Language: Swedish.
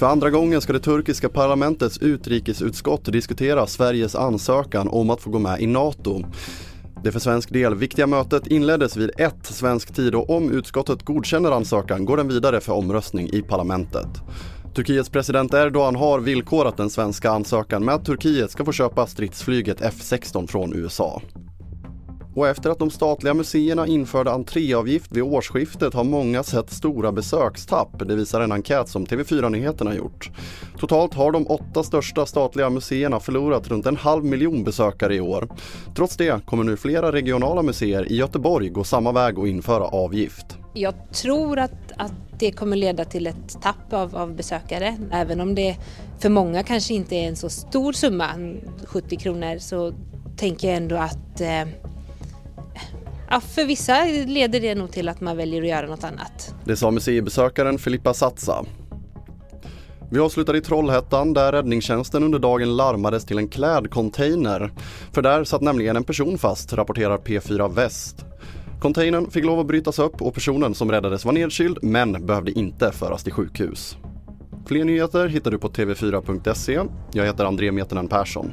För andra gången ska det turkiska parlamentets utrikesutskott diskutera Sveriges ansökan om att få gå med i NATO. Det för svensk del viktiga mötet inleddes vid ett svensk tid och om utskottet godkänner ansökan går den vidare för omröstning i parlamentet. Turkiets president Erdogan har villkorat den svenska ansökan med att Turkiet ska få köpa stridsflyget F16 från USA. Och efter att de statliga museerna införde entréavgift vid årsskiftet har många sett stora besökstapp. Det visar en enkät som TV4 Nyheterna gjort. Totalt har de åtta största statliga museerna förlorat runt en halv miljon besökare i år. Trots det kommer nu flera regionala museer i Göteborg gå samma väg och införa avgift. Jag tror att, att det kommer leda till ett tapp av, av besökare. Även om det för många kanske inte är en så stor summa, 70 kronor, så tänker jag ändå att eh, ja, för vissa leder det nog till att man väljer att göra något annat. Det sa museibesökaren Filippa Satsa. Vi avslutar i Trollhättan där räddningstjänsten under dagen larmades till en klädcontainer. För där satt nämligen en person fast, rapporterar P4 Väst. Containern fick lov att brytas upp och personen som räddades var nedkyld men behövde inte föras till sjukhus. Fler nyheter hittar du på tv4.se. Jag heter André Metenen Persson.